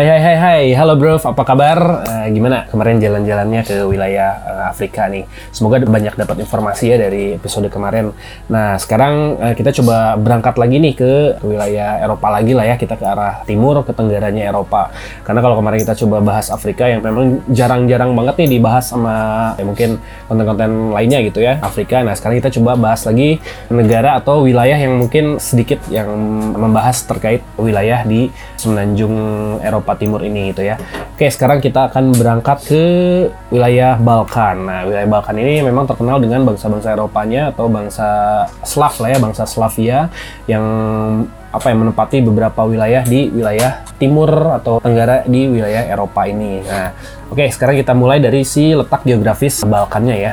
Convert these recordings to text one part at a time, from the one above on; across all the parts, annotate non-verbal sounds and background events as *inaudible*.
Hai hai hai hai, halo bro, apa kabar? Uh, gimana kemarin jalan-jalannya ke wilayah uh, Afrika nih? Semoga banyak dapat informasi ya dari episode kemarin. Nah sekarang uh, kita coba berangkat lagi nih ke, wilayah Eropa lagi lah ya, kita ke arah timur, ke tenggaranya Eropa. Karena kalau kemarin kita coba bahas Afrika yang memang jarang-jarang banget nih dibahas sama ya mungkin konten-konten lainnya gitu ya, Afrika. Nah sekarang kita coba bahas lagi negara atau wilayah yang mungkin sedikit yang membahas terkait wilayah di semenanjung Eropa Eropa Timur ini gitu ya. Oke, sekarang kita akan berangkat ke wilayah Balkan. Nah, wilayah Balkan ini memang terkenal dengan bangsa-bangsa Eropanya atau bangsa Slav lah ya, bangsa Slavia yang apa yang menempati beberapa wilayah di wilayah timur atau tenggara di wilayah Eropa ini. Nah, oke, sekarang kita mulai dari si letak geografis Balkannya ya.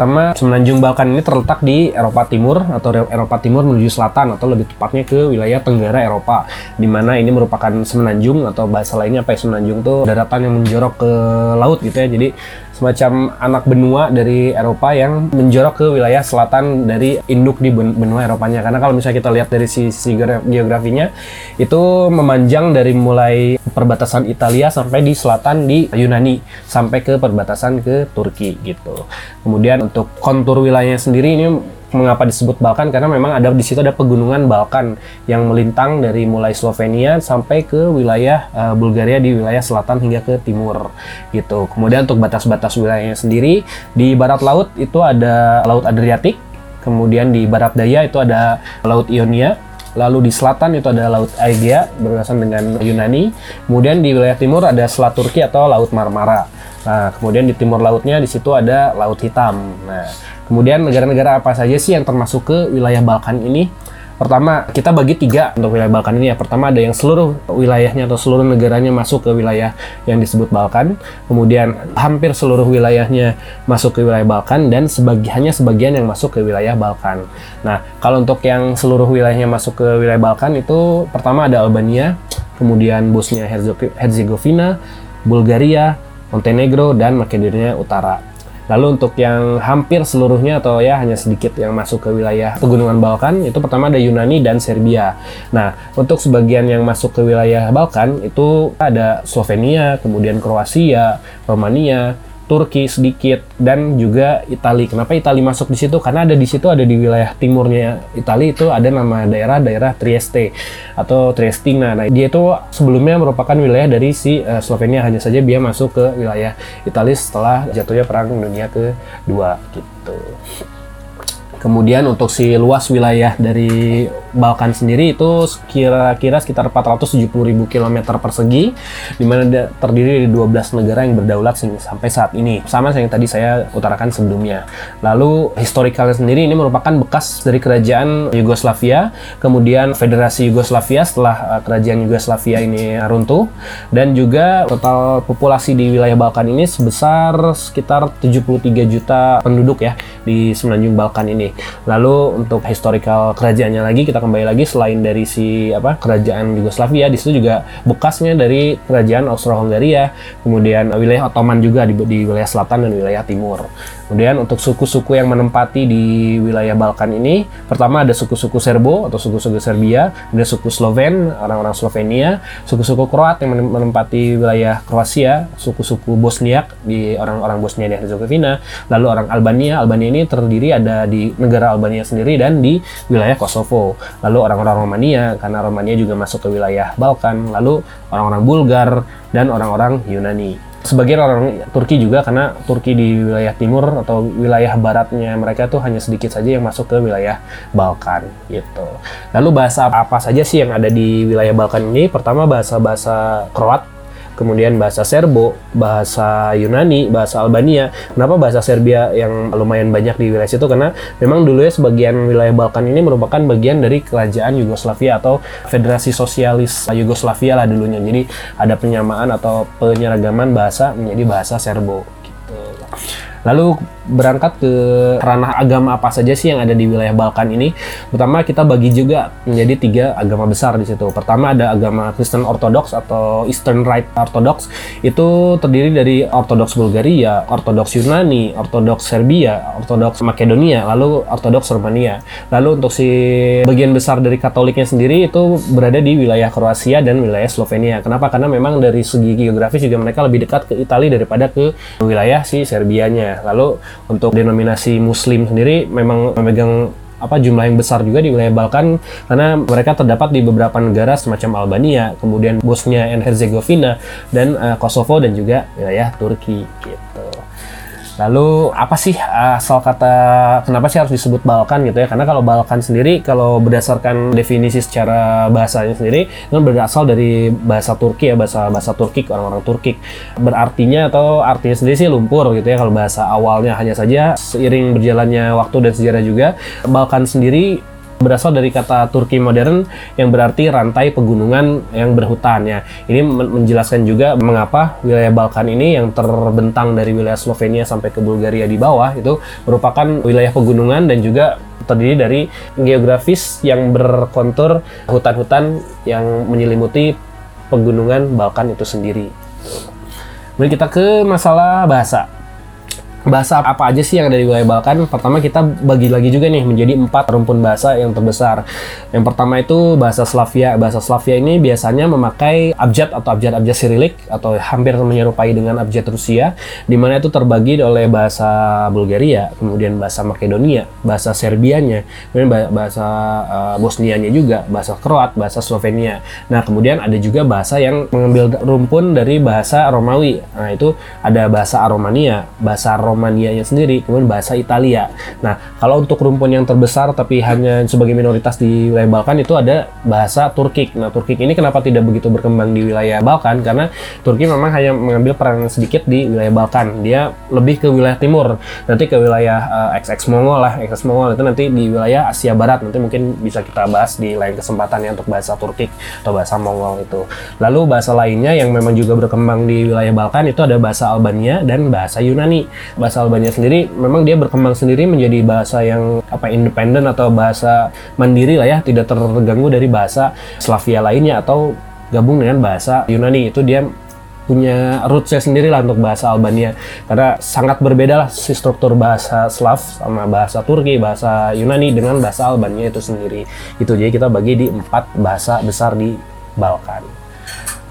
Pertama, semenanjung Balkan ini terletak di Eropa Timur atau Eropa Timur menuju selatan atau lebih tepatnya ke wilayah Tenggara Eropa, di mana ini merupakan semenanjung atau bahasa lainnya apa ya semenanjung itu daratan yang menjorok ke laut gitu ya. Jadi semacam anak benua dari Eropa yang menjorok ke wilayah selatan dari induk di benua Eropanya. Karena kalau misalnya kita lihat dari sisi geografinya, itu memanjang dari mulai perbatasan Italia sampai di selatan di Yunani, sampai ke perbatasan ke Turki gitu. Kemudian untuk kontur wilayahnya sendiri ini mengapa disebut Balkan karena memang ada di situ ada pegunungan Balkan yang melintang dari mulai Slovenia sampai ke wilayah uh, Bulgaria di wilayah selatan hingga ke timur gitu. Kemudian untuk batas-batas wilayahnya sendiri di barat laut itu ada Laut Adriatik, kemudian di barat daya itu ada Laut Ionia, lalu di selatan itu ada Laut Aegea berbatasan dengan Yunani, kemudian di wilayah timur ada Selat Turki atau Laut Marmara. Nah, kemudian di timur lautnya di situ ada Laut Hitam. Nah, Kemudian negara-negara apa saja sih yang termasuk ke wilayah Balkan ini? Pertama, kita bagi tiga untuk wilayah Balkan ini ya. Pertama ada yang seluruh wilayahnya atau seluruh negaranya masuk ke wilayah yang disebut Balkan. Kemudian hampir seluruh wilayahnya masuk ke wilayah Balkan dan sebagi, hanya sebagian yang masuk ke wilayah Balkan. Nah, kalau untuk yang seluruh wilayahnya masuk ke wilayah Balkan itu pertama ada Albania, kemudian Bosnia Herzegovina, Bulgaria, Montenegro, dan Makedonia Utara. Lalu untuk yang hampir seluruhnya atau ya hanya sedikit yang masuk ke wilayah pegunungan Balkan itu pertama ada Yunani dan Serbia. Nah, untuk sebagian yang masuk ke wilayah Balkan itu ada Slovenia, kemudian Kroasia, Romania, Turki sedikit dan juga Italia. Kenapa Italia masuk di situ? Karena ada di situ ada di wilayah timurnya Italia itu ada nama daerah-daerah Trieste atau Triestina. Nah, dia itu sebelumnya merupakan wilayah dari si uh, Slovenia hanya saja dia masuk ke wilayah Italia setelah jatuhnya perang dunia kedua gitu. Kemudian untuk si luas wilayah dari Balkan sendiri itu kira-kira sekitar 470.000 km persegi, di mana terdiri dari 12 negara yang berdaulat sampai saat ini. Sama yang tadi saya utarakan sebelumnya. Lalu historikalnya sendiri ini merupakan bekas dari kerajaan Yugoslavia, kemudian Federasi Yugoslavia setelah uh, kerajaan Yugoslavia ini runtuh, dan juga total populasi di wilayah Balkan ini sebesar sekitar 73 juta penduduk ya di semenanjung Balkan ini. Lalu untuk historical kerajaannya lagi kita kembali lagi selain dari si apa kerajaan Yugoslavia di situ juga bekasnya dari kerajaan Austro-Hungaria, kemudian wilayah Ottoman juga di, di wilayah selatan dan wilayah timur. Kemudian untuk suku-suku yang menempati di wilayah Balkan ini, pertama ada suku-suku Serbo atau suku-suku Serbia, ada suku Sloven, orang-orang Slovenia, suku-suku Kroat yang menempati wilayah Kroasia, suku-suku Bosniak di orang-orang Bosnia dan Herzegovina, lalu orang Albania. Albania ini terdiri ada di negara Albania sendiri dan di wilayah Kosovo. Lalu orang-orang Romania karena Romania juga masuk ke wilayah Balkan, lalu orang-orang Bulgar dan orang-orang Yunani sebagian orang Turki juga karena Turki di wilayah timur atau wilayah baratnya mereka tuh hanya sedikit saja yang masuk ke wilayah Balkan gitu. Lalu bahasa apa saja sih yang ada di wilayah Balkan ini? Pertama bahasa-bahasa Kroat kemudian bahasa Serbo, bahasa Yunani, bahasa Albania. Kenapa bahasa Serbia yang lumayan banyak di wilayah situ? Karena memang dulu ya sebagian wilayah Balkan ini merupakan bagian dari kerajaan Yugoslavia atau Federasi Sosialis Yugoslavia lah dulunya. Jadi ada penyamaan atau penyeragaman bahasa menjadi bahasa Serbo gitu. Lalu berangkat ke ranah agama apa saja sih yang ada di wilayah Balkan ini? Pertama kita bagi juga menjadi tiga agama besar di situ. Pertama ada agama Kristen Orthodox atau Eastern Rite Orthodox. Itu terdiri dari Orthodox Bulgaria, Orthodox Yunani, Orthodox Serbia, Orthodox Makedonia, lalu Orthodox Romania. Lalu untuk si bagian besar dari Katoliknya sendiri itu berada di wilayah Kroasia dan wilayah Slovenia. Kenapa? Karena memang dari segi geografis juga mereka lebih dekat ke Italia daripada ke wilayah si Serbianya. Lalu untuk denominasi Muslim sendiri memang memegang apa jumlah yang besar juga di wilayah Balkan karena mereka terdapat di beberapa negara semacam Albania, kemudian Bosnia and Herzegovina dan uh, Kosovo dan juga wilayah Turki gitu. Lalu apa sih asal kata kenapa sih harus disebut Balkan gitu ya? Karena kalau Balkan sendiri kalau berdasarkan definisi secara bahasanya sendiri itu berasal dari bahasa Turki ya, bahasa bahasa Turki orang-orang Turki. Berartinya atau artinya sendiri sih lumpur gitu ya kalau bahasa awalnya hanya saja seiring berjalannya waktu dan sejarah juga Balkan sendiri berasal dari kata Turki modern yang berarti rantai pegunungan yang berhutan ya. Ini menjelaskan juga mengapa wilayah Balkan ini yang terbentang dari wilayah Slovenia sampai ke Bulgaria di bawah itu merupakan wilayah pegunungan dan juga terdiri dari geografis yang berkontur hutan-hutan yang menyelimuti pegunungan Balkan itu sendiri. Kemudian kita ke masalah bahasa bahasa apa aja sih yang ada di wilayah Balkan? Pertama kita bagi lagi juga nih menjadi empat rumpun bahasa yang terbesar. Yang pertama itu bahasa Slavia. Bahasa Slavia ini biasanya memakai abjad atau abjad-abjad Sirilik atau hampir menyerupai dengan abjad Rusia, di mana itu terbagi oleh bahasa Bulgaria, kemudian bahasa Makedonia, bahasa Serbianya, kemudian bahasa uh, Bosnianya juga, bahasa Kroat, bahasa Slovenia. Nah kemudian ada juga bahasa yang mengambil rumpun dari bahasa Romawi. Nah itu ada bahasa Aromania, bahasa Romania-nya sendiri, kemudian bahasa Italia. Nah, kalau untuk rumpun yang terbesar tapi hanya sebagai minoritas di wilayah Balkan itu ada bahasa Turkik. Nah, Turkik ini kenapa tidak begitu berkembang di wilayah Balkan? Karena Turki memang hanya mengambil peran sedikit di wilayah Balkan. Dia lebih ke wilayah timur, nanti ke wilayah uh, eh, XX Mongol lah, XX Mongol itu nanti di wilayah Asia Barat. Nanti mungkin bisa kita bahas di lain kesempatan ya untuk bahasa Turkik atau bahasa Mongol itu. Lalu bahasa lainnya yang memang juga berkembang di wilayah Balkan itu ada bahasa Albania dan bahasa Yunani bahasa Albania sendiri memang dia berkembang sendiri menjadi bahasa yang apa independen atau bahasa mandiri lah ya, tidak terganggu dari bahasa Slavia lainnya atau gabung dengan bahasa Yunani itu dia punya rootsnya sendiri lah untuk bahasa Albania karena sangat berbeda lah si struktur bahasa Slav sama bahasa Turki, bahasa Yunani dengan bahasa Albania itu sendiri. Itu jadi kita bagi di empat bahasa besar di Balkan.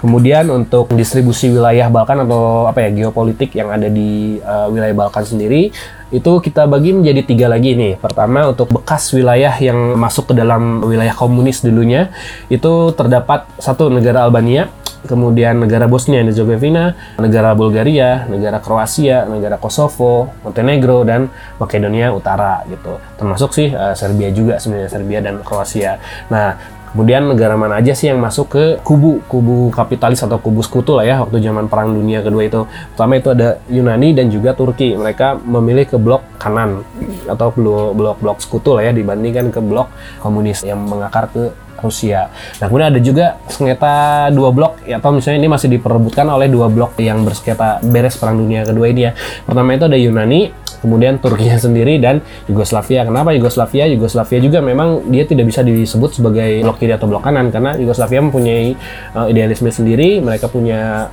Kemudian untuk distribusi wilayah Balkan atau apa ya geopolitik yang ada di uh, wilayah Balkan sendiri itu kita bagi menjadi tiga lagi nih. Pertama untuk bekas wilayah yang masuk ke dalam wilayah komunis dulunya itu terdapat satu negara Albania, kemudian negara Bosnia dan Herzegovina, negara Bulgaria, negara Kroasia, negara Kosovo, Montenegro dan Makedonia Utara gitu. Termasuk sih uh, Serbia juga sebenarnya Serbia dan Kroasia. Nah, Kemudian negara mana aja sih yang masuk ke kubu kubu kapitalis atau kubu sekutu lah ya waktu zaman Perang Dunia Kedua itu. Pertama itu ada Yunani dan juga Turki. Mereka memilih ke blok kanan atau blok-blok sekutu lah ya dibandingkan ke blok komunis yang mengakar ke Rusia. Nah kemudian ada juga sengketa dua blok ya, atau misalnya ini masih diperebutkan oleh dua blok yang bersengketa beres Perang Dunia Kedua ini ya. Pertama itu ada Yunani, kemudian Turkinya *laughs* sendiri dan Yugoslavia. Kenapa Yugoslavia? Yugoslavia juga memang dia tidak bisa disebut sebagai blok kiri atau blok kanan karena Yugoslavia mempunyai uh, idealisme sendiri, mereka punya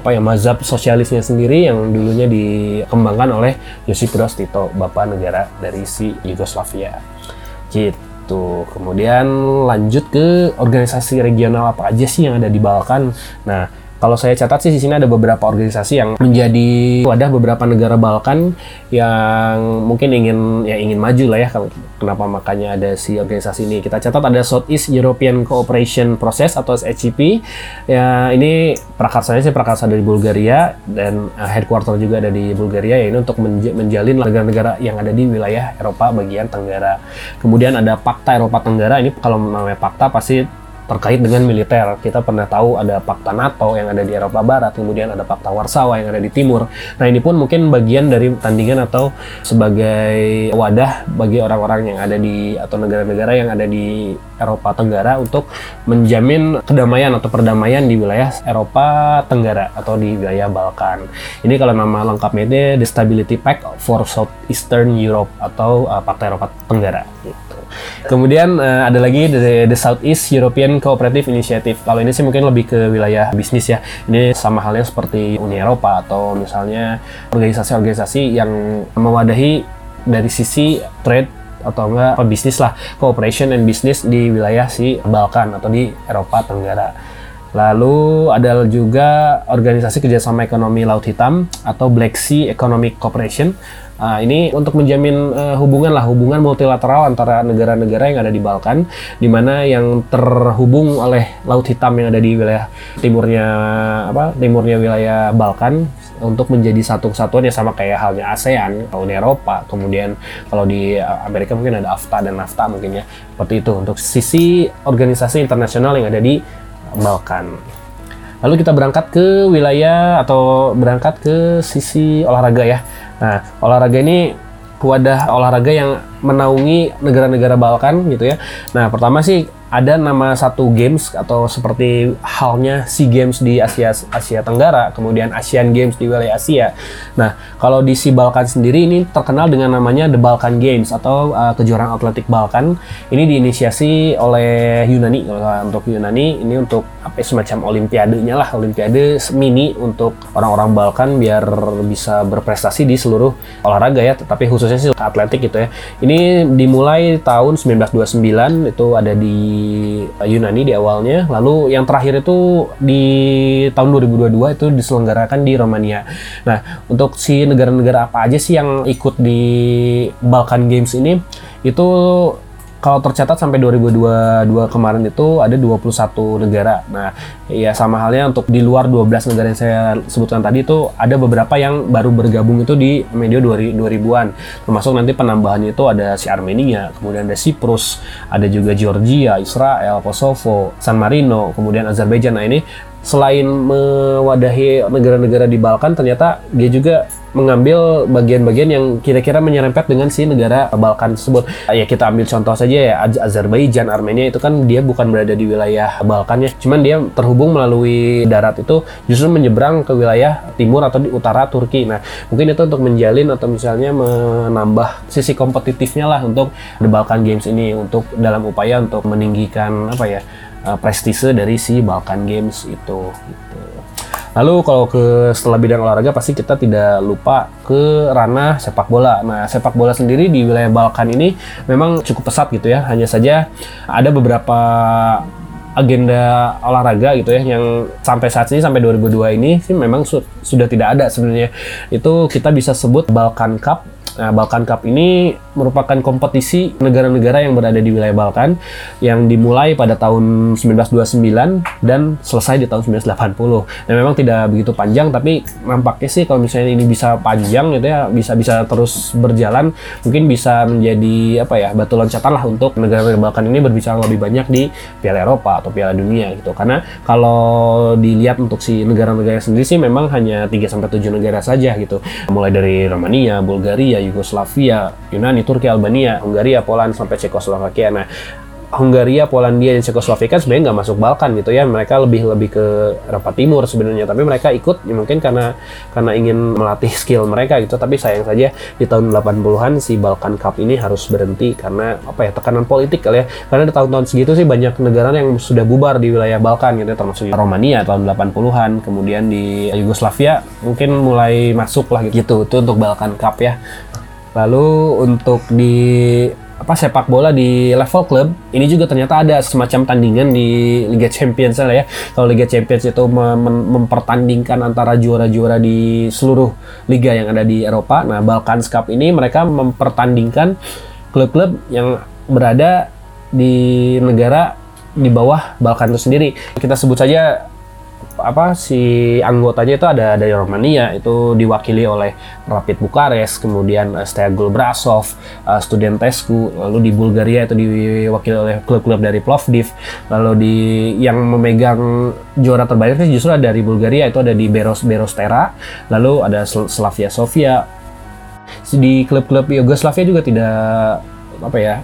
apa ya mazhab sosialisnya sendiri yang dulunya dikembangkan oleh Josip Broz Tito, bapak negara dari si Yugoslavia. Gitu. Kemudian lanjut ke organisasi regional apa aja sih yang ada di Balkan. Nah, kalau saya catat sih di sini ada beberapa organisasi yang menjadi wadah beberapa negara Balkan yang mungkin ingin ya ingin maju lah ya. Kenapa makanya ada si organisasi ini? Kita catat ada Southeast European Cooperation Process atau SECP. Ya ini prakarsanya sih prakarsa dari Bulgaria dan uh, headquarter juga ada di Bulgaria ya ini untuk menj menjalin negara-negara yang ada di wilayah Eropa bagian Tenggara. Kemudian ada Pakta Eropa Tenggara ini kalau namanya Pakta pasti terkait dengan militer. Kita pernah tahu ada Pakta NATO yang ada di Eropa Barat, kemudian ada Pakta Warsawa yang ada di Timur. Nah ini pun mungkin bagian dari tandingan atau sebagai wadah bagi orang-orang yang ada di atau negara-negara yang ada di Eropa Tenggara untuk menjamin kedamaian atau perdamaian di wilayah Eropa Tenggara atau di wilayah Balkan. Ini kalau nama lengkapnya The Stability Pact for Southeastern Europe atau uh, Pakta Eropa Tenggara. Kemudian uh, ada lagi the, the Southeast European Cooperative Initiative. Kalau ini sih mungkin lebih ke wilayah bisnis ya. Ini sama halnya seperti Uni Eropa atau misalnya organisasi-organisasi yang mewadahi dari sisi trade atau enggak bisnis lah cooperation and business di wilayah si Balkan atau di Eropa Tenggara. Lalu ada juga organisasi kerjasama ekonomi Laut Hitam atau Black Sea Economic Cooperation Nah, ini untuk menjamin uh, hubungan lah, hubungan multilateral antara negara-negara yang ada di Balkan, di mana yang terhubung oleh Laut Hitam yang ada di wilayah timurnya apa? Timurnya wilayah Balkan untuk menjadi satu kesatuan ya sama kayak halnya ASEAN, Uni Eropa, kemudian kalau di Amerika mungkin ada AFTA dan NAFTA mungkin ya. Seperti itu untuk sisi organisasi internasional yang ada di Balkan. Lalu kita berangkat ke wilayah atau berangkat ke sisi olahraga ya. Nah, olahraga ini wadah olahraga yang menaungi negara-negara Balkan gitu ya. Nah, pertama sih ada nama satu games atau seperti halnya SEA Games di Asia Asia Tenggara, kemudian Asian Games di wilayah Asia. Nah, kalau di SEA Balkan sendiri ini terkenal dengan namanya The Balkan Games atau uh, kejuaraan atletik Balkan. Ini diinisiasi oleh Yunani untuk Yunani ini untuk apa semacam olimpiadenya lah, olimpiade mini untuk orang-orang Balkan biar bisa berprestasi di seluruh olahraga ya, tapi khususnya sih atletik gitu ya. Ini dimulai tahun 1929 itu ada di Yunani di awalnya. Lalu yang terakhir itu di tahun 2022 itu diselenggarakan di Romania. Nah, untuk si negara-negara apa aja sih yang ikut di Balkan Games ini? Itu kalau tercatat sampai 2022 kemarin itu ada 21 negara. Nah, ya sama halnya untuk di luar 12 negara yang saya sebutkan tadi itu ada beberapa yang baru bergabung itu di medio 2000-an. Termasuk nanti penambahannya itu ada si Armenia, kemudian ada Siprus, ada juga Georgia, Israel, Kosovo, San Marino, kemudian Azerbaijan. Nah, ini selain mewadahi negara-negara di Balkan ternyata dia juga mengambil bagian-bagian yang kira-kira menyerempet dengan si negara Balkan tersebut. Ya kita ambil contoh saja ya Azerbaijan, Armenia itu kan dia bukan berada di wilayah Balkan ya, cuman dia terhubung melalui darat itu justru menyeberang ke wilayah timur atau di utara Turki. Nah mungkin itu untuk menjalin atau misalnya menambah sisi kompetitifnya lah untuk The Balkan Games ini untuk dalam upaya untuk meninggikan apa ya uh, prestise dari si Balkan Games itu. Gitu. Lalu kalau ke setelah bidang olahraga pasti kita tidak lupa ke ranah sepak bola. Nah sepak bola sendiri di wilayah Balkan ini memang cukup pesat gitu ya. Hanya saja ada beberapa agenda olahraga gitu ya yang sampai saat ini sampai 2002 ini sih memang su sudah tidak ada sebenarnya. Itu kita bisa sebut Balkan Cup Nah, Balkan Cup ini merupakan kompetisi negara-negara yang berada di wilayah Balkan yang dimulai pada tahun 1929 dan selesai di tahun 1980. Dan memang tidak begitu panjang, tapi nampaknya sih kalau misalnya ini bisa panjang gitu ya, bisa bisa terus berjalan, mungkin bisa menjadi apa ya batu loncatan lah untuk negara-negara Balkan ini berbicara lebih banyak di Piala Eropa atau Piala Dunia gitu. Karena kalau dilihat untuk si negara-negara sendiri sih memang hanya 3 sampai 7 negara saja gitu. Mulai dari Romania, Bulgaria, Yugoslavia, Yunani, Turki, Albania, Hungaria, Poland sampai Cekoslovakia. Nah, Hungaria, Polandia, dan Cekoslovakia kan sebenarnya nggak masuk Balkan gitu ya. Mereka lebih lebih ke Eropa Timur sebenarnya. Tapi mereka ikut ya mungkin karena karena ingin melatih *laughs* skill mereka gitu. Tapi sayang saja di tahun 80-an si Balkan Cup ini harus berhenti karena apa ya tekanan politik kali ya. Karena di tahun-tahun segitu sih banyak negara yang sudah bubar di wilayah Balkan gitu termasuk Romania tahun 80-an. Kemudian di Yugoslavia mungkin mulai masuk lah gitu. Itu untuk Balkan Cup ya. Lalu untuk di apa sepak bola di level klub ini juga ternyata ada semacam tandingan di Liga Champions lah ya. Kalau Liga Champions itu mem mempertandingkan antara juara-juara di seluruh liga yang ada di Eropa. Nah, Balkan Cup ini mereka mempertandingkan klub-klub yang berada di negara di bawah Balkan itu sendiri. Kita sebut saja apa si anggotanya itu ada dari Romania itu diwakili oleh Rapid Bukares, kemudian uh, Steaua Brasov, uh, Studentescu, lalu di Bulgaria itu diwakili oleh klub-klub dari Plovdiv, lalu di yang memegang juara terbanyak itu justru ada dari Bulgaria itu ada di Beros Berostera, lalu ada Slavia Sofia. Di klub-klub Yugoslavia juga tidak apa ya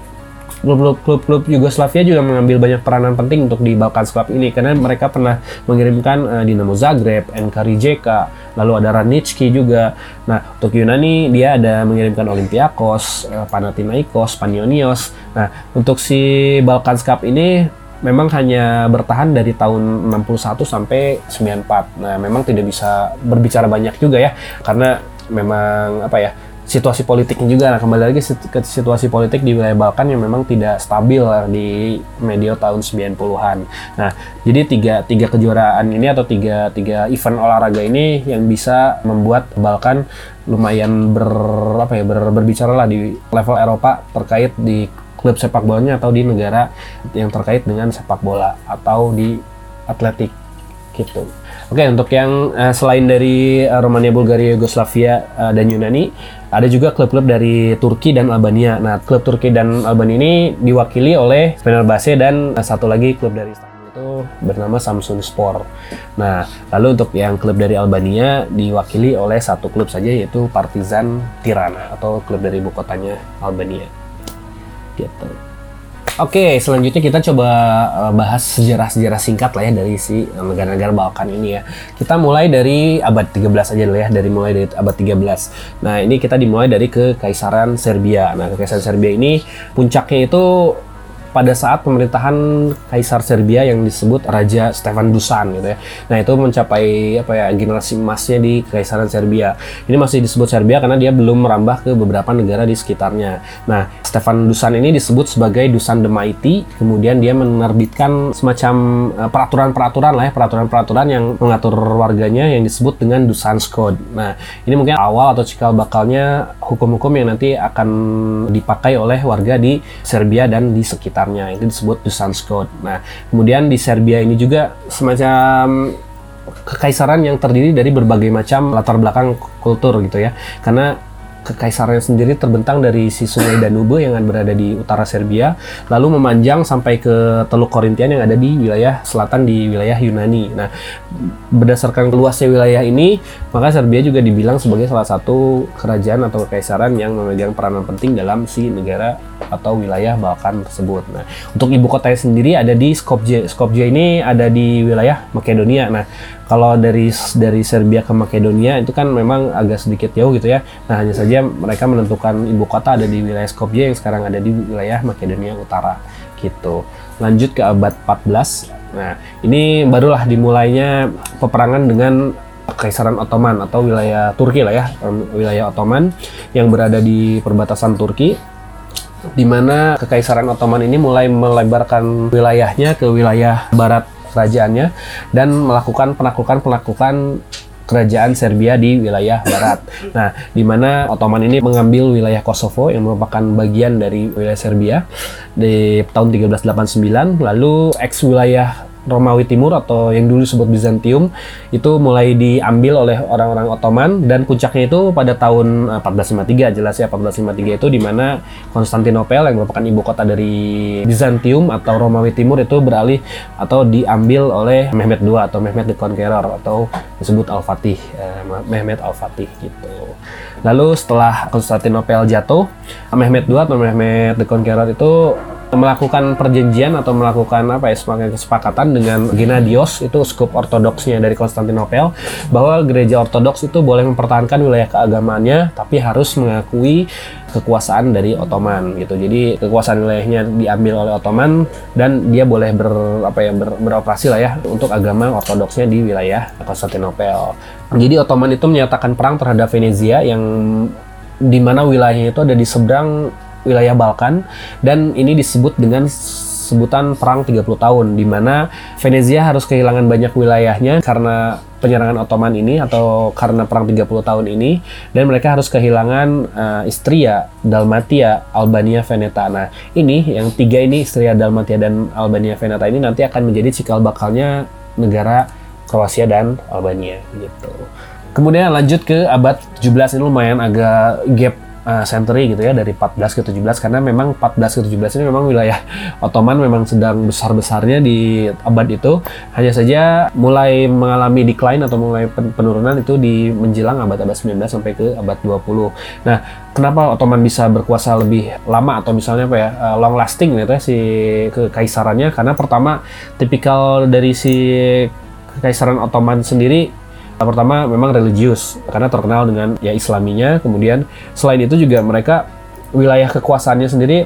klub-klub Yugoslavia juga mengambil banyak peranan penting untuk di Balkan Cup ini karena mereka pernah mengirimkan uh, Dinamo Zagreb, NK Rijeka, lalu ada Ranicki juga. Nah, untuk Yunani dia ada mengirimkan Olympiakos, uh, Panathinaikos, Panionios. Nah, untuk si Balkan Cup ini memang hanya bertahan dari tahun 61 sampai 94. Nah, memang tidak bisa berbicara banyak juga ya karena memang apa ya situasi politiknya juga nah kembali lagi ke situasi politik di wilayah Balkan yang memang tidak stabil di medio tahun 90-an. Nah, jadi tiga, tiga kejuaraan ini atau tiga, tiga event olahraga ini yang bisa membuat Balkan lumayan ber apa ya ber, berbicara lah di level Eropa terkait di klub sepak bolanya atau di negara yang terkait dengan sepak bola atau di atletik gitu. Oke, untuk yang uh, selain dari uh, Romania, Bulgaria, Yugoslavia, uh, dan Yunani, ada juga klub-klub dari Turki dan Albania. Nah, klub Turki dan Albania ini diwakili oleh Fenerbahce dan uh, satu lagi klub dari Istanbul itu bernama Samsun Sport. Nah, lalu untuk yang klub dari Albania diwakili oleh satu klub saja yaitu Partizan Tirana atau klub dari ibu kotanya Albania. Gitu. Oke, selanjutnya kita coba uh, bahas sejarah-sejarah singkat lah ya dari si negara-negara Balkan ini ya. Kita mulai dari abad 13 aja dulu ya, dari mulai dari abad 13. Nah, ini kita dimulai dari Kekaisaran Serbia. Nah, Kekaisaran Serbia ini puncaknya itu pada saat pemerintahan Kaisar Serbia yang disebut Raja Stefan Dusan gitu ya. Nah, itu mencapai apa ya generasi emasnya di Kekaisaran Serbia. Ini masih disebut Serbia karena dia belum merambah ke beberapa negara di sekitarnya. Nah, Stefan Dusan ini disebut sebagai Dusan the Mighty. Kemudian dia menerbitkan semacam eh, peraturan-peraturan lah ya, peraturan-peraturan yang mengatur warganya yang disebut dengan Dusan's Code. Nah, ini mungkin awal atau cikal bakalnya hukum-hukum yang nanti akan dipakai oleh warga di Serbia dan di sekitar sekitarnya itu disebut Code. Nah, kemudian di Serbia ini juga semacam kekaisaran yang terdiri dari berbagai macam latar belakang kultur gitu ya. Karena kekaisaran sendiri terbentang dari si sungai Danube yang berada di utara Serbia, lalu memanjang sampai ke Teluk Korintian yang ada di wilayah selatan di wilayah Yunani. Nah, berdasarkan luasnya wilayah ini, maka Serbia juga dibilang sebagai salah satu kerajaan atau kekaisaran yang memegang peranan penting dalam si negara atau wilayah Balkan tersebut. Nah, untuk ibu kotanya sendiri ada di Skopje. Skopje ini ada di wilayah Makedonia. Nah, kalau dari dari Serbia ke Makedonia itu kan memang agak sedikit jauh gitu ya. Nah hanya saja mereka menentukan ibu kota ada di wilayah Skopje yang sekarang ada di wilayah Makedonia Utara gitu. Lanjut ke abad 14. Nah ini barulah dimulainya peperangan dengan Kekaisaran Ottoman atau wilayah Turki lah ya, wilayah Ottoman yang berada di perbatasan Turki di mana Kekaisaran Ottoman ini mulai melebarkan wilayahnya ke wilayah barat kerajaannya dan melakukan penaklukan-penaklukan kerajaan Serbia di wilayah barat. Nah, di mana Ottoman ini mengambil wilayah Kosovo yang merupakan bagian dari wilayah Serbia di tahun 1389, lalu ex wilayah Romawi Timur atau yang dulu disebut Bizantium itu mulai diambil oleh orang-orang Ottoman dan puncaknya itu pada tahun 1453 eh, jelas ya 1453 itu di mana Konstantinopel yang merupakan ibu kota dari Bizantium atau Romawi Timur itu beralih atau diambil oleh Mehmet II atau Mehmet the Conqueror atau disebut Al-Fatih eh, Mehmet Al-Fatih gitu. Lalu setelah Konstantinopel jatuh Mehmet II atau Mehmet the Conqueror itu melakukan perjanjian atau melakukan apa ya sebagai kesepakatan dengan Gennadios itu skup ortodoksnya dari Konstantinopel bahwa gereja ortodoks itu boleh mempertahankan wilayah keagamaannya tapi harus mengakui kekuasaan dari Ottoman gitu. Jadi kekuasaan wilayahnya diambil oleh Ottoman dan dia boleh ber apa ya ber, beroperasi lah ya untuk agama ortodoksnya di wilayah Konstantinopel. Jadi Ottoman itu menyatakan perang terhadap Venezia yang di mana wilayahnya itu ada di seberang wilayah Balkan dan ini disebut dengan sebutan perang 30 tahun di mana Venezia harus kehilangan banyak wilayahnya karena penyerangan Ottoman ini atau karena perang 30 tahun ini dan mereka harus kehilangan uh, Istria, Dalmatia, Albania, Veneta. Nah, ini yang tiga ini Istria, Dalmatia dan Albania, Veneta ini nanti akan menjadi cikal bakalnya negara Kroasia dan Albania gitu. Kemudian lanjut ke abad 17 ini lumayan agak gap uh, century gitu ya dari 14 ke 17 karena memang 14 ke 17 ini memang wilayah *laughs* Ottoman memang sedang besar-besarnya di abad itu hanya saja mulai mengalami decline atau mulai penurunan itu di menjelang abad-abad 19 sampai ke abad 20. Nah, kenapa Ottoman bisa berkuasa lebih lama atau misalnya apa ya uh, long lasting gitu ya si kekaisarannya karena pertama tipikal dari si kekaisaran Ottoman sendiri Pertama memang religius karena terkenal dengan ya Islaminya. Kemudian selain itu juga mereka wilayah kekuasaannya sendiri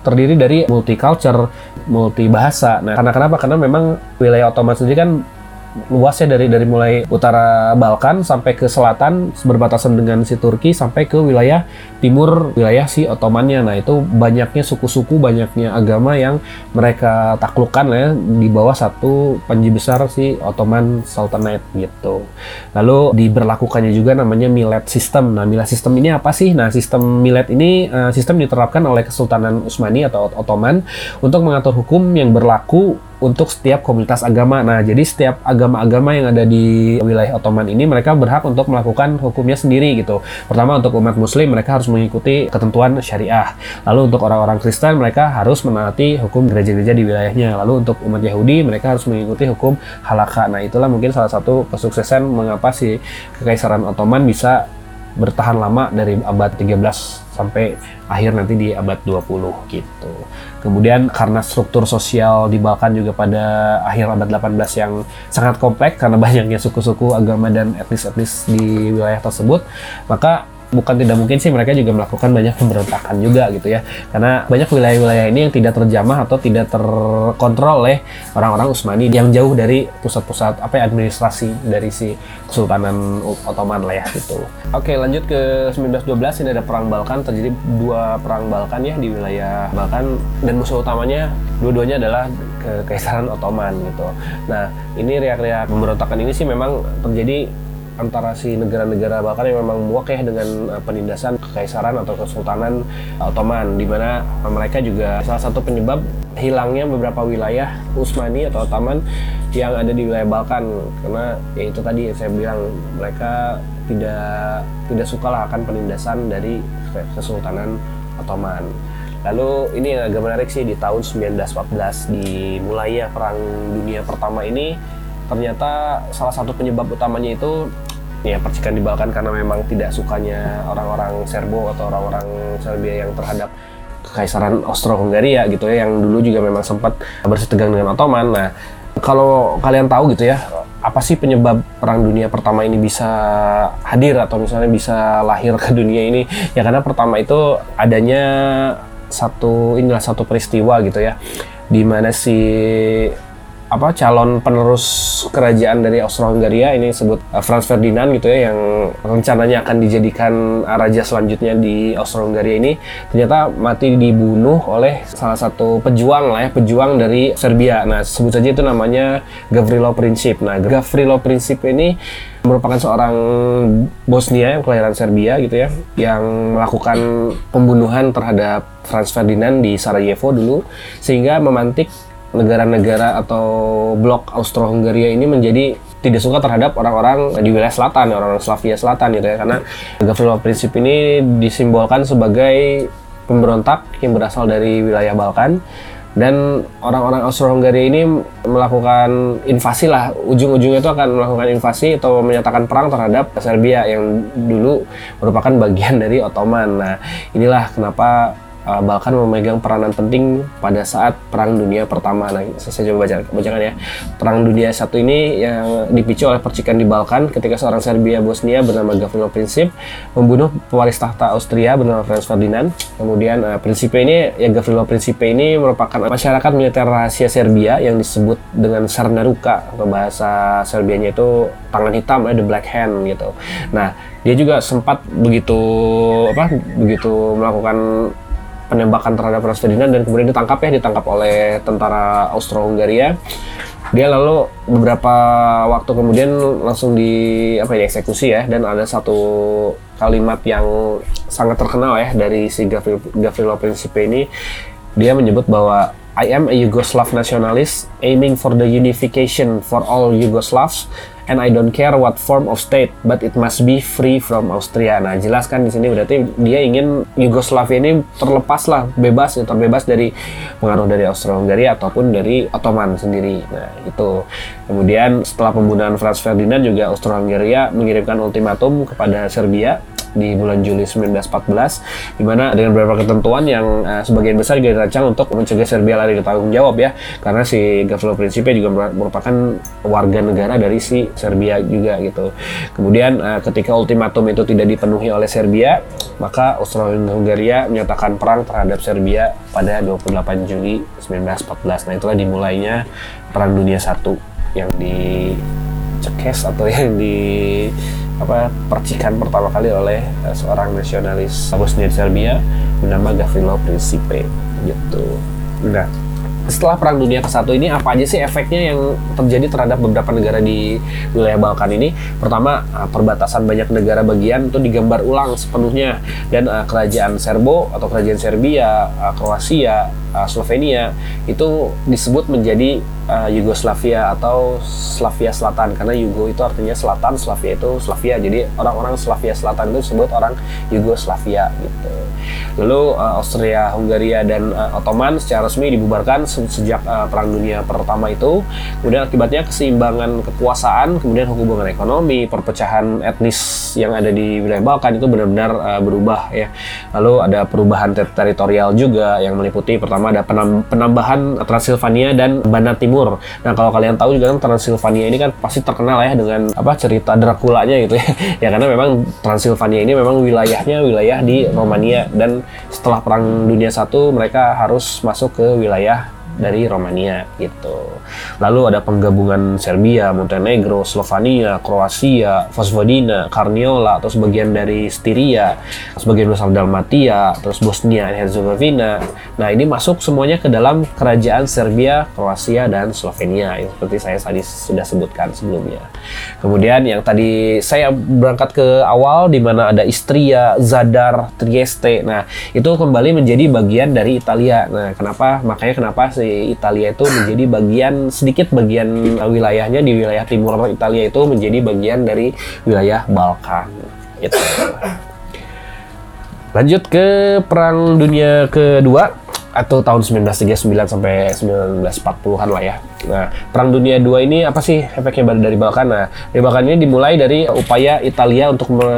terdiri dari multicultural, multi bahasa. Nah, karena kenapa? Karena memang wilayah Ottoman sendiri kan luasnya dari dari mulai utara Balkan sampai ke selatan berbatasan dengan si Turki sampai ke wilayah timur wilayah si Ottomannya. Nah itu banyaknya suku-suku, banyaknya agama yang mereka taklukkan ya di bawah satu panji besar si Ottoman Sultanate gitu. Lalu diberlakukannya juga namanya Millet System. Nah Millet System ini apa sih? Nah sistem Millet ini uh, sistem diterapkan oleh Kesultanan Utsmani atau Ottoman untuk mengatur hukum yang berlaku untuk setiap komunitas agama. Nah, jadi setiap agama-agama yang ada di wilayah Ottoman ini mereka berhak untuk melakukan hukumnya sendiri gitu. Pertama untuk umat muslim mereka harus mengikuti ketentuan syariah. Lalu untuk orang-orang Kristen mereka harus menaati hukum gereja-gereja di wilayahnya. Lalu untuk umat Yahudi mereka harus mengikuti hukum halakha. Nah, itulah mungkin salah satu kesuksesan mengapa si kekaisaran Ottoman bisa bertahan lama dari abad 13 sampai akhir nanti di abad 20 gitu. Kemudian karena struktur sosial di Balkan juga pada akhir abad 18 yang sangat kompleks karena *laughs* banyaknya suku-suku agama dan etnis-etnis di wilayah tersebut, maka bukan tidak mungkin sih mereka juga melakukan banyak pemberontakan juga gitu ya karena banyak wilayah-wilayah ini yang tidak terjamah atau tidak terkontrol oleh orang-orang Utsmani yang jauh dari pusat-pusat apa ya administrasi dari si Kesultanan Ottoman lah ya gitu. Oke lanjut ke 1912 ini ada perang Balkan terjadi dua perang Balkan ya di wilayah Balkan dan musuh utamanya dua-duanya adalah Kekaisaran Ottoman gitu. Nah ini riak-riak pemberontakan ini sih memang terjadi antara si negara-negara bahkan yang memang muak ya dengan uh, penindasan kekaisaran atau kesultanan Ottoman di mana mereka juga salah satu penyebab hilangnya beberapa wilayah Utsmani atau Ottoman yang ada di wilayah Balkan karena ya itu tadi yang saya bilang mereka tidak tidak suka lah akan penindasan dari kesultanan Ottoman. Lalu ini yang agak menarik sih di tahun 1914 dimulai ya perang dunia pertama ini ternyata salah satu penyebab utamanya itu ya percikan di Balkan karena memang tidak sukanya orang-orang Serbo atau orang-orang Serbia yang terhadap kekaisaran Austro-Hungaria gitu ya yang dulu juga memang sempat bersitegang dengan Ottoman. Nah, kalau kalian tahu gitu ya, apa sih penyebab perang dunia pertama ini bisa hadir atau misalnya bisa lahir ke dunia ini? Ya karena pertama itu adanya satu inilah satu peristiwa gitu ya di mana si apa calon penerus kerajaan dari Austro-Hungaria ini disebut uh, Franz Ferdinand gitu ya yang rencananya akan dijadikan raja selanjutnya di Austro-Hungaria ini ternyata mati dibunuh oleh salah satu pejuang lah ya pejuang dari Serbia. Nah sebut saja itu namanya Gavrilo Princip. Nah Gavrilo Princip ini merupakan seorang Bosnia yang kelahiran Serbia gitu ya yang melakukan pembunuhan terhadap Franz Ferdinand di Sarajevo dulu sehingga memantik negara-negara atau blok Austro-Hungaria ini menjadi tidak suka terhadap orang-orang di wilayah selatan, orang-orang Slavia selatan gitu ya. Karena Gavrilo Princip ini disimbolkan sebagai pemberontak yang berasal dari wilayah Balkan. Dan orang-orang Austro-Hungaria ini melakukan invasi lah. Ujung-ujungnya itu akan melakukan invasi atau menyatakan perang terhadap Serbia yang dulu merupakan bagian dari Ottoman. Nah, inilah kenapa uh, Balkan memegang peranan penting pada saat Perang Dunia Pertama. Nah, saya coba baca, bacakan ya. Perang Dunia satu ini yang dipicu oleh percikan di Balkan ketika seorang Serbia Bosnia bernama Gavrilo Princip membunuh pewaris tahta Austria bernama Franz Ferdinand. Kemudian uh, Principe ini, ya Gavrilo Principe ini merupakan masyarakat militer rahasia Serbia yang disebut dengan Sarnaruka atau bahasa Serbianya itu tangan hitam ya the black hand gitu. Nah, dia juga sempat begitu apa begitu melakukan penembakan terhadap Franz Ferdinand dan kemudian ditangkap ya ditangkap oleh tentara Austro-Hungaria. Dia lalu beberapa waktu kemudian langsung di apa ya eksekusi ya dan ada satu kalimat yang sangat terkenal ya dari si Gavrilo, Principe ini. Dia menyebut bahwa I am a Yugoslav nationalist aiming for the unification for all Yugoslavs and I don't care what form of state, but it must be free from Austria. Nah, jelas kan di sini berarti dia ingin Yugoslavia ini terlepas lah, bebas, ya, terbebas dari pengaruh dari Austria-Hungaria ataupun dari Ottoman sendiri. Nah, itu. Kemudian setelah pembunuhan Franz Ferdinand juga Austria-Hungaria mengirimkan ultimatum kepada Serbia di bulan Juli 1914 di mana dengan beberapa ketentuan yang uh, sebagian besar juga dirancang untuk mencegah Serbia lari ke tanggung jawab ya karena si Gavrilo Principe juga merupakan warga negara dari si Serbia juga gitu. Kemudian uh, ketika ultimatum itu tidak dipenuhi oleh Serbia, maka Austria-Hungaria menyatakan perang terhadap Serbia pada 28 Juli 1914. Nah, itulah dimulainya Perang Dunia I yang dicekes atau *laughs* yang di apa percikan pertama kali oleh uh, seorang nasionalis Bosnia Serbia bernama Gavrilo Principe gitu. Nah, setelah Perang Dunia ke-1 ini apa aja sih efeknya yang terjadi terhadap beberapa negara di wilayah Balkan ini? Pertama, uh, perbatasan banyak negara bagian itu digambar ulang sepenuhnya dan uh, kerajaan Serbo atau kerajaan Serbia, uh, Kroasia, Slovenia itu disebut menjadi uh, Yugoslavia atau Slavia Selatan karena Yugo itu artinya selatan, Slavia itu Slavia. Jadi orang-orang Slavia Selatan itu disebut orang Yugoslavia gitu. Lalu uh, Austria, Hungaria dan uh, Ottoman secara resmi dibubarkan sejak uh, Perang Dunia Pertama itu. Kemudian akibatnya keseimbangan kekuasaan, kemudian hubungan ekonomi, perpecahan etnis yang ada di wilayah Balkan itu benar-benar uh, berubah ya. Lalu ada perubahan ter teritorial juga yang meliputi pertama ada penambahan Transilvania dan Banat Timur Timur. Nah kalau kalian tahu juga kan Transilvania ini kan pasti terkenal ya dengan apa cerita Dracula-nya gitu ya. *laughs* ya karena memang Transilvania ini memang wilayahnya wilayah di Romania dan setelah Perang Dunia Satu mereka harus masuk ke wilayah dari Romania gitu. Lalu ada penggabungan Serbia, Montenegro, Slovenia, Kroasia, Vojvodina, Karniola, atau sebagian dari Styria, sebagian besar Dalmatia, terus Bosnia dan Herzegovina. Nah ini masuk semuanya ke dalam kerajaan Serbia, Kroasia, dan Slovenia, yang seperti saya tadi sudah sebutkan sebelumnya. Kemudian yang tadi saya berangkat ke awal di mana ada Istria, Zadar, Trieste. Nah itu kembali menjadi bagian dari Italia. Nah kenapa? Makanya kenapa sih Italia itu menjadi bagian sedikit bagian wilayahnya di wilayah timur Italia itu menjadi bagian dari wilayah Balkan. Gitu. Lanjut ke Perang Dunia Kedua atau tahun 1939 sampai 1940-an lah ya. Nah, Perang Dunia II ini apa sih efeknya dari Balkan? Nah, di Balkan ini dimulai dari upaya Italia untuk me,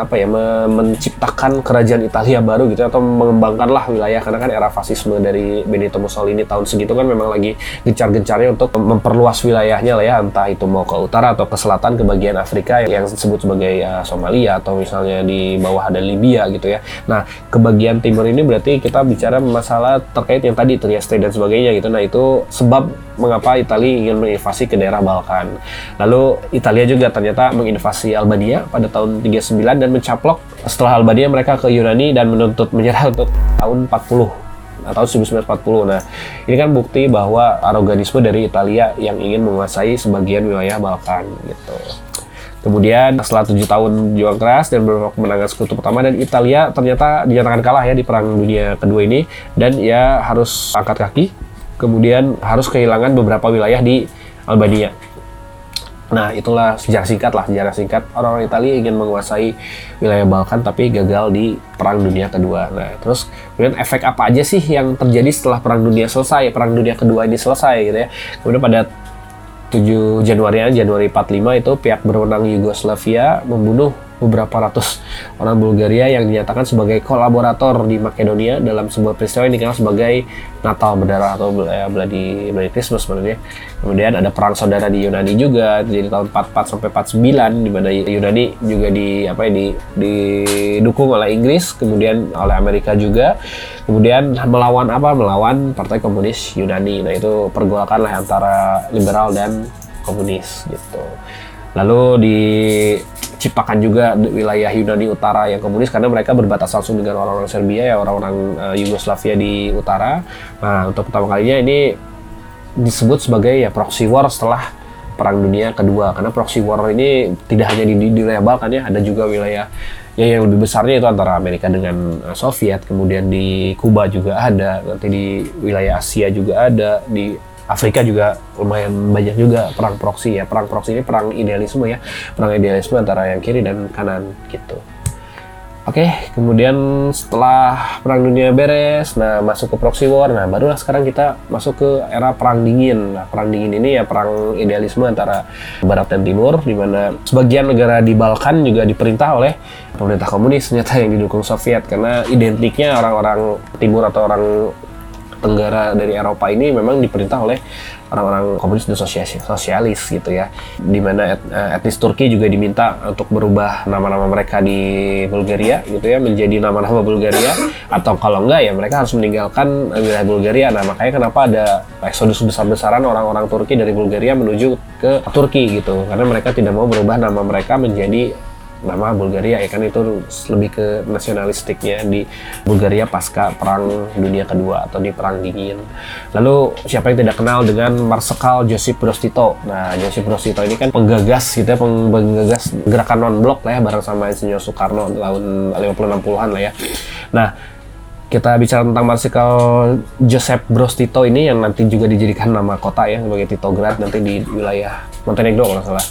apa ya, me, menciptakan kerajaan Italia baru gitu atau mengembangkanlah wilayah karena kan era fasisme dari Benito Mussolini tahun segitu kan memang lagi gencar-gencarnya untuk memperluas wilayahnya lah ya, entah itu mau ke utara atau ke selatan ke bagian Afrika yang disebut sebagai uh, Somalia atau misalnya di bawah ada Libya gitu ya. Nah, ke bagian timur ini berarti kita bicara masalah terkait yang tadi Trieste dan sebagainya gitu. Nah, itu sebab mengapa Italia ingin menginvasi ke daerah Balkan. Lalu Italia juga ternyata menginvasi Albania pada tahun 39 dan mencaplok setelah Albania mereka ke Yunani dan menuntut menyerah untuk tahun 40 atau 1940. Nah, ini kan bukti bahwa aroganisme dari Italia yang ingin menguasai sebagian wilayah Balkan gitu. Kemudian setelah tujuh tahun juang keras dan beberapa kemenangan sekutu pertama dan Italia ternyata dinyatakan kalah ya di Perang Dunia Kedua ini dan ya harus angkat kaki kemudian harus kehilangan beberapa wilayah di Albania. Nah, itulah sejarah singkat lah, sejarah singkat orang-orang Italia ingin menguasai wilayah Balkan tapi gagal di Perang Dunia Kedua. Nah, terus kemudian efek apa aja sih yang terjadi setelah Perang Dunia selesai, Perang Dunia Kedua ini selesai gitu ya. Kemudian pada 7 Januari Januari 45 itu pihak berwenang Yugoslavia membunuh beberapa ratus orang Bulgaria yang dinyatakan sebagai kolaborator di Makedonia dalam sebuah peristiwa yang dikenal sebagai Natal berdarah atau ya, Bloody, Bloody Christmas sebenarnya. Kemudian ada perang saudara di Yunani juga jadi tahun 44 sampai 49 di mana Yunani juga di apa ya di didukung oleh Inggris, kemudian oleh Amerika juga. Kemudian melawan apa? Melawan Partai Komunis Yunani. Nah, itu pergolakan lah antara liberal dan komunis gitu. Lalu diciptakan juga wilayah Yunani Utara yang komunis karena mereka berbatas langsung dengan orang-orang Serbia ya orang-orang uh, Yugoslavia di utara. Nah untuk pertama kalinya ini disebut sebagai ya proxy war setelah Perang Dunia Kedua karena proxy war ini tidak hanya di, di, di wilayah Balkan ya, ada juga wilayah ya yang lebih besarnya itu antara Amerika dengan uh, Soviet, kemudian di Kuba juga ada, nanti di wilayah Asia juga ada, di Afrika juga lumayan banyak juga perang proxy ya. Perang proxy ini perang idealisme ya, perang idealisme antara yang kiri dan kanan gitu. Oke, kemudian setelah Perang Dunia beres, nah masuk ke proxy war, nah barulah sekarang kita masuk ke era Perang Dingin. Nah, Perang Dingin ini ya perang idealisme antara Barat dan Timur, di mana sebagian negara di Balkan juga diperintah oleh pemerintah komunis ternyata yang didukung Soviet, karena identiknya orang-orang Timur atau orang Tenggara dari Eropa ini memang diperintah oleh orang-orang komunis dan sosialis, gitu ya. Di mana et, eh, etnis Turki juga diminta untuk berubah nama-nama mereka di Bulgaria gitu ya menjadi nama-nama Bulgaria atau kalau enggak ya mereka harus meninggalkan wilayah Bulgaria. Nah, makanya kenapa ada eksodus besar-besaran orang-orang Turki dari Bulgaria menuju ke Turki gitu. Karena mereka tidak mau berubah nama mereka menjadi nama Bulgaria ya kan itu lebih ke nasionalistiknya di Bulgaria pasca perang dunia kedua atau di perang dingin. Lalu siapa yang tidak kenal dengan Marsekal Josip Broz Tito? Nah, Josip Broz Tito ini kan penggagas gitu ya, penggagas gerakan non blok lah ya bareng sama Insinyur Soekarno tahun 50-60-an lah ya. Nah, kita bicara tentang Marsikal Josep Broz Tito ini yang nanti juga dijadikan nama kota ya sebagai Titograd nanti di wilayah Montenegro kalau salah.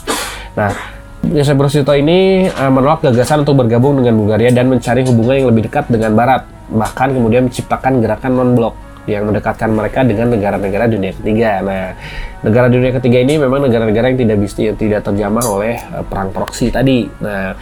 Nah, Josep Broz ini uh, menolak gagasan untuk bergabung dengan Bulgaria dan mencari hubungan yang lebih dekat dengan Barat, bahkan kemudian menciptakan gerakan non-blok yang mendekatkan mereka dengan negara-negara dunia ketiga. Nah, negara dunia ketiga ini memang negara-negara yang tidak bisa tidak terjamah oleh uh, perang proksi tadi. Nah,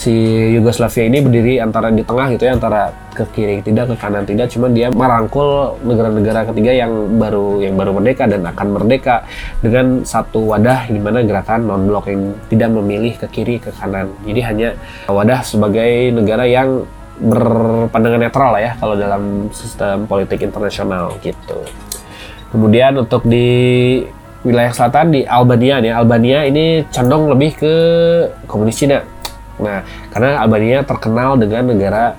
si Yugoslavia ini berdiri antara di tengah gitu ya antara ke kiri tidak ke kanan tidak cuma dia merangkul negara-negara ketiga yang baru yang baru merdeka dan akan merdeka dengan satu wadah di mana gerakan non blok yang tidak memilih ke kiri ke kanan. Jadi hanya wadah sebagai negara yang berpandangan netral lah ya kalau dalam sistem politik internasional gitu. Kemudian untuk di wilayah selatan di Albania nih Albania ini condong lebih ke komunis Cina Nah, karena Albania terkenal dengan negara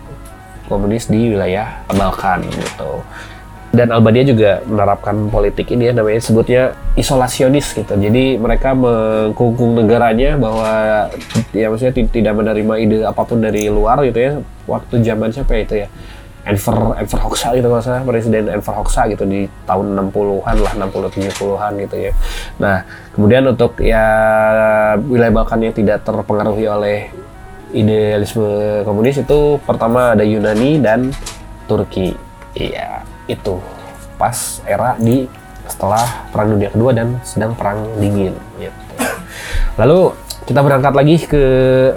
komunis di wilayah Balkan gitu. Dan Albania juga menerapkan politik ini ya namanya sebutnya isolasionis gitu. Jadi mereka mengkungkung negaranya bahwa ya maksudnya tidak menerima ide apa pun dari luar gitu ya. Waktu zaman siapa itu ya? Enver Enver Hoxha gitu saya presiden Enver Hoxha gitu di tahun 60-an lah 60 70-an gitu ya. Nah, kemudian untuk ya wilayah Balkan yang tidak terpengaruhi oleh idealisme komunis itu pertama ada Yunani dan Turki. Iya, itu pas era di setelah Perang Dunia Kedua dan sedang Perang Dingin. Gitu. Lalu kita berangkat lagi ke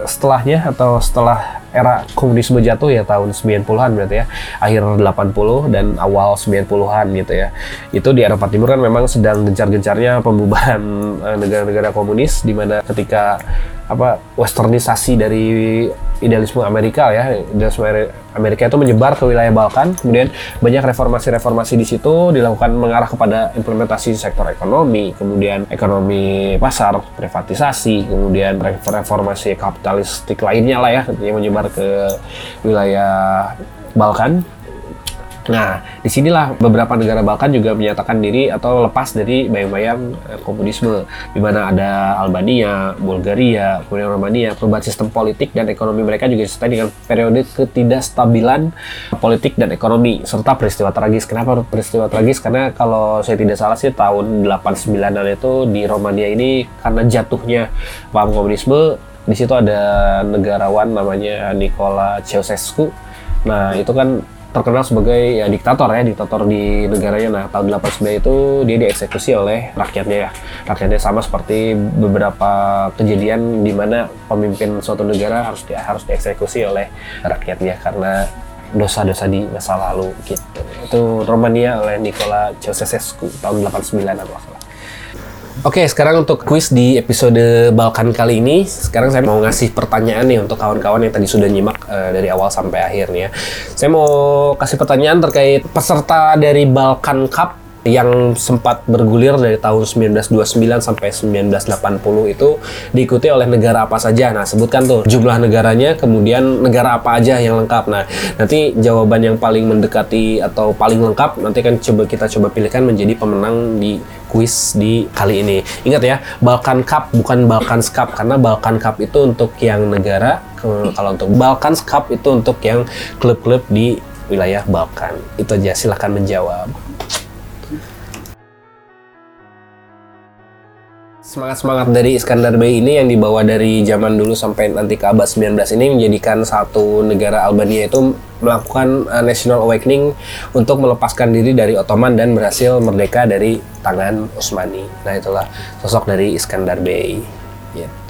setelahnya atau setelah era komunisme jatuh ya tahun 90-an berarti ya akhir 80 dan awal 90-an gitu ya itu di Eropa Timur kan memang sedang gencar-gencarnya pembubaran eh, negara-negara komunis di mana ketika apa westernisasi dari idealisme Amerika ya. Idealisme Amerika itu menyebar ke wilayah Balkan. Kemudian banyak reformasi-reformasi di situ dilakukan mengarah kepada implementasi sektor ekonomi kemudian ekonomi pasar privatisasi kemudian reformasi kapitalistik lainnya lah ya yang menyebar ke wilayah Balkan Nah, di sinilah beberapa negara Balkan juga menyatakan diri atau lepas dari bayang-bayang eh, komunisme, di mana ada Albania, Bulgaria, kemudian Romania, perubahan sistem politik dan ekonomi mereka juga disertai dengan periode ketidakstabilan politik dan ekonomi, serta peristiwa tragis. Kenapa peristiwa tragis? Karena kalau saya tidak salah sih tahun 89-an itu di Romania ini karena jatuhnya paham komunisme, di situ ada negarawan namanya Nicola Ceausescu. Nah, itu kan terkenal sebagai ya diktator ya diktator di negaranya nah tahun 89 itu dia dieksekusi oleh rakyatnya ya. Rakyatnya sama seperti beberapa kejadian di mana pemimpin suatu negara harus di, harus dieksekusi oleh rakyatnya karena dosa-dosa di masa lalu gitu. Itu Romania oleh Nicola Ceausescu tahun 89 atau salah Oke, sekarang untuk kuis di episode Balkan kali ini, sekarang saya mau ngasih pertanyaan nih untuk kawan-kawan yang tadi sudah nyimak uh, dari awal sampai akhir nih ya. Saya mau kasih pertanyaan terkait peserta dari Balkan Cup yang sempat bergulir dari tahun 1929 sampai 1980 itu diikuti oleh negara apa saja. Nah, sebutkan tuh jumlah negaranya, kemudian negara apa aja yang lengkap. Nah, nanti jawaban yang paling mendekati atau paling lengkap nanti kan coba kita coba pilihkan menjadi pemenang di kuis di kali ini. Ingat ya, Balkan Cup bukan Balkan Cup karena Balkan Cup itu untuk yang negara, kalau untuk Balkan Cup itu untuk yang klub-klub di wilayah Balkan. Itu aja, silahkan menjawab. Semangat-semangat dari Iskandar Bey ini yang dibawa dari zaman dulu sampai nanti ke abad 19 ini menjadikan satu negara Albania itu melakukan uh, national awakening untuk melepaskan diri dari Ottoman dan berhasil merdeka dari tangan Utsmani. Nah itulah sosok dari Iskandar Bey. Yeah.